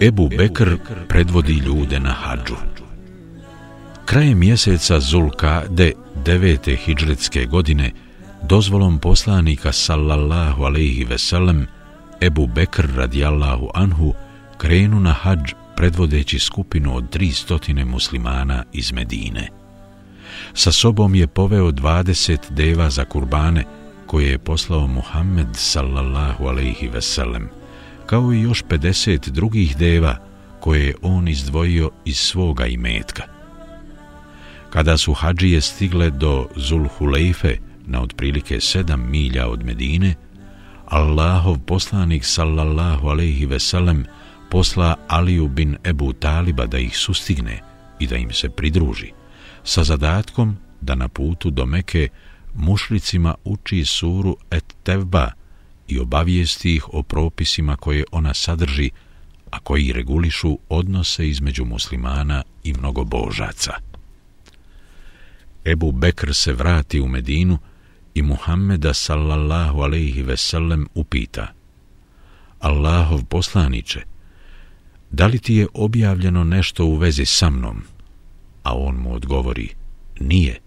Ebu Bekr predvodi ljude na hađu. Krajem mjeseca Zulka de devete hijđretske godine dozvolom poslanika sallallahu alaihi veselem Ebu Bekr radijallahu anhu krenu na hađ predvodeći skupinu od tri stotine muslimana iz Medine. Sa sobom je poveo 20 deva za kurbane koje je poslao Muhammed sallallahu alaihi veselem, kao i još 50 drugih deva koje je on izdvojio iz svoga imetka. Kada su hađije stigle do Zulhulejfe na otprilike sedam milja od Medine, Allahov poslanik sallallahu alaihi veselem posla Aliju bin Ebu Taliba da ih sustigne i da im se pridruži, sa zadatkom da na putu do Meke mušlicima uči suru Et Tevba i obavijesti ih o propisima koje ona sadrži, a koji regulišu odnose između muslimana i mnogobožaca. Ebu Bekr se vrati u Medinu i Muhammeda sallallahu alaihi veselem upita Allahov poslaniče, da li ti je objavljeno nešto u vezi sa mnom? A on mu odgovori, nije.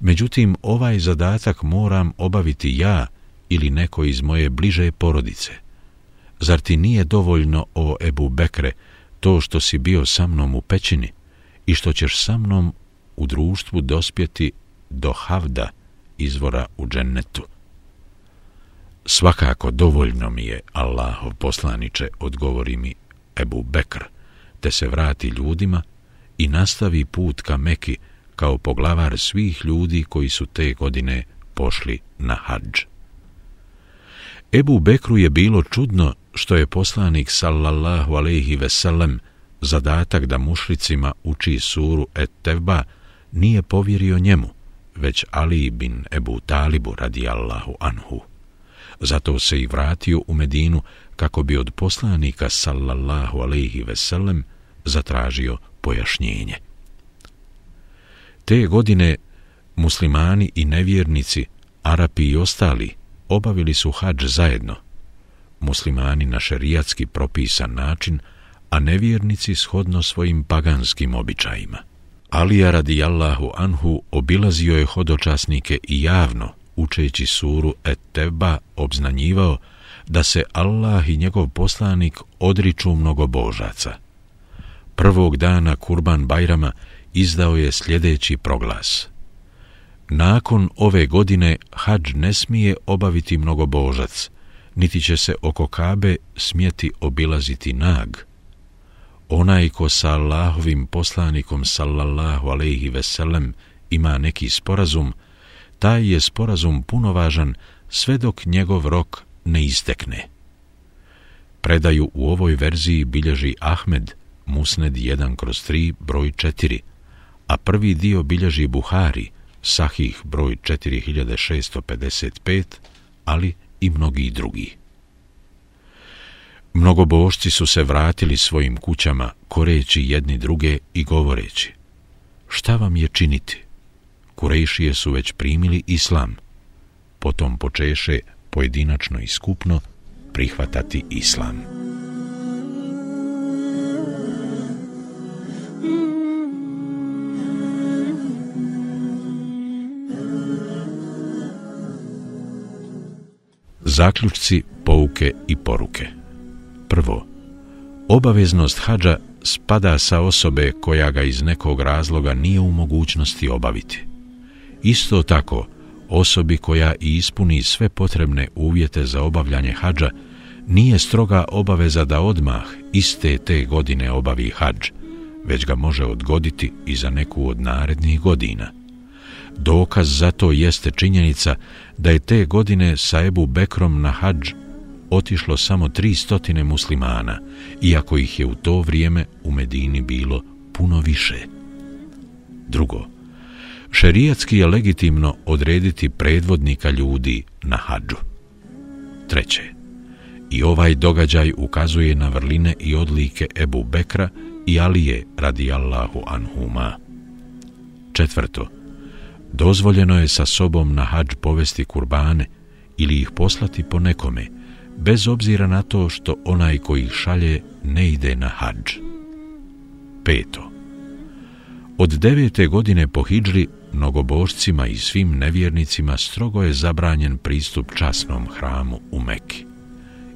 Međutim, ovaj zadatak moram obaviti ja ili neko iz moje bliže porodice. Zar ti nije dovoljno, o Ebu Bekre, to što si bio sa mnom u pećini i što ćeš sa mnom u društvu dospjeti do Havda, izvora u džennetu? Svakako dovoljno mi je, Allahov poslaniče, odgovori mi Ebu Bekr, te se vrati ljudima i nastavi put ka Meki kao poglavar svih ljudi koji su te godine pošli na hađ. Ebu Bekru je bilo čudno što je poslanik sallallahu alaihi veselem zadatak da mušlicima uči suru et tevba nije povjerio njemu, već Ali bin Ebu Talibu radijallahu anhu. Zato se i vratio u Medinu kako bi od poslanika sallallahu alaihi veselem zatražio pojašnjenje. Te godine muslimani i nevjernici, Arapi i ostali, obavili su hađ zajedno. Muslimani na šerijatski propisan način, a nevjernici shodno svojim paganskim običajima. Alija radijallahu anhu obilazio je hodočasnike i javno, učeći suru et teba, obznanjivao da se Allah i njegov poslanik odriču mnogo božaca. Prvog dana Kurban Bajrama izdao je sljedeći proglas. Nakon ove godine hađ ne smije obaviti mnogo božac, niti će se oko Kabe smjeti obilaziti nag. Onaj ko sa Allahovim poslanikom sallallahu alaihi veselem ima neki sporazum, taj je sporazum punovažan sve dok njegov rok ne istekne. Predaju u ovoj verziji bilježi Ahmed, Musned 1 kroz 3, broj 4, a prvi dio bilježi Buhari, Sahih broj 4655, ali i mnogi drugi. Mnogobošci su se vratili svojim kućama, koreći jedni druge i govoreći, šta vam je činiti? Kurejšije su već primili islam, potom počeše pojedinačno i skupno prihvatati islam. Zaključci, pouke i poruke Prvo, obaveznost hađa spada sa osobe koja ga iz nekog razloga nije u mogućnosti obaviti. Isto tako, osobi koja i ispuni sve potrebne uvjete za obavljanje hađa, nije stroga obaveza da odmah iste te godine obavi hađ, već ga može odgoditi i za neku od narednih godina. Dokaz za to jeste činjenica da je te godine sa Ebu Bekrom na hađ otišlo samo tri stotine muslimana, iako ih je u to vrijeme u Medini bilo puno više. Drugo, šerijatski je legitimno odrediti predvodnika ljudi na hađu. Treće, i ovaj događaj ukazuje na vrline i odlike Ebu Bekra i Alije radijallahu anhuma. Četvrto, dozvoljeno je sa sobom na hađ povesti kurbane ili ih poslati po nekome, bez obzira na to što onaj koji ih šalje ne ide na hađ. Peto. Od devete godine po hidžri mnogobožcima i svim nevjernicima strogo je zabranjen pristup časnom hramu u Meki.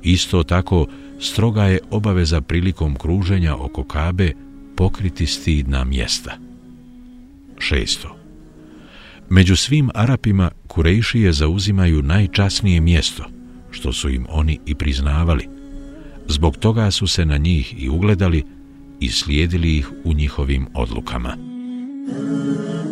Isto tako, stroga je obaveza prilikom kruženja oko Kabe pokriti stidna mjesta. Šesto. Među svim Arapima Kurejšije zauzimaju najčasnije mjesto, što su im oni i priznavali. Zbog toga su se na njih i ugledali i slijedili ih u njihovim odlukama. Thank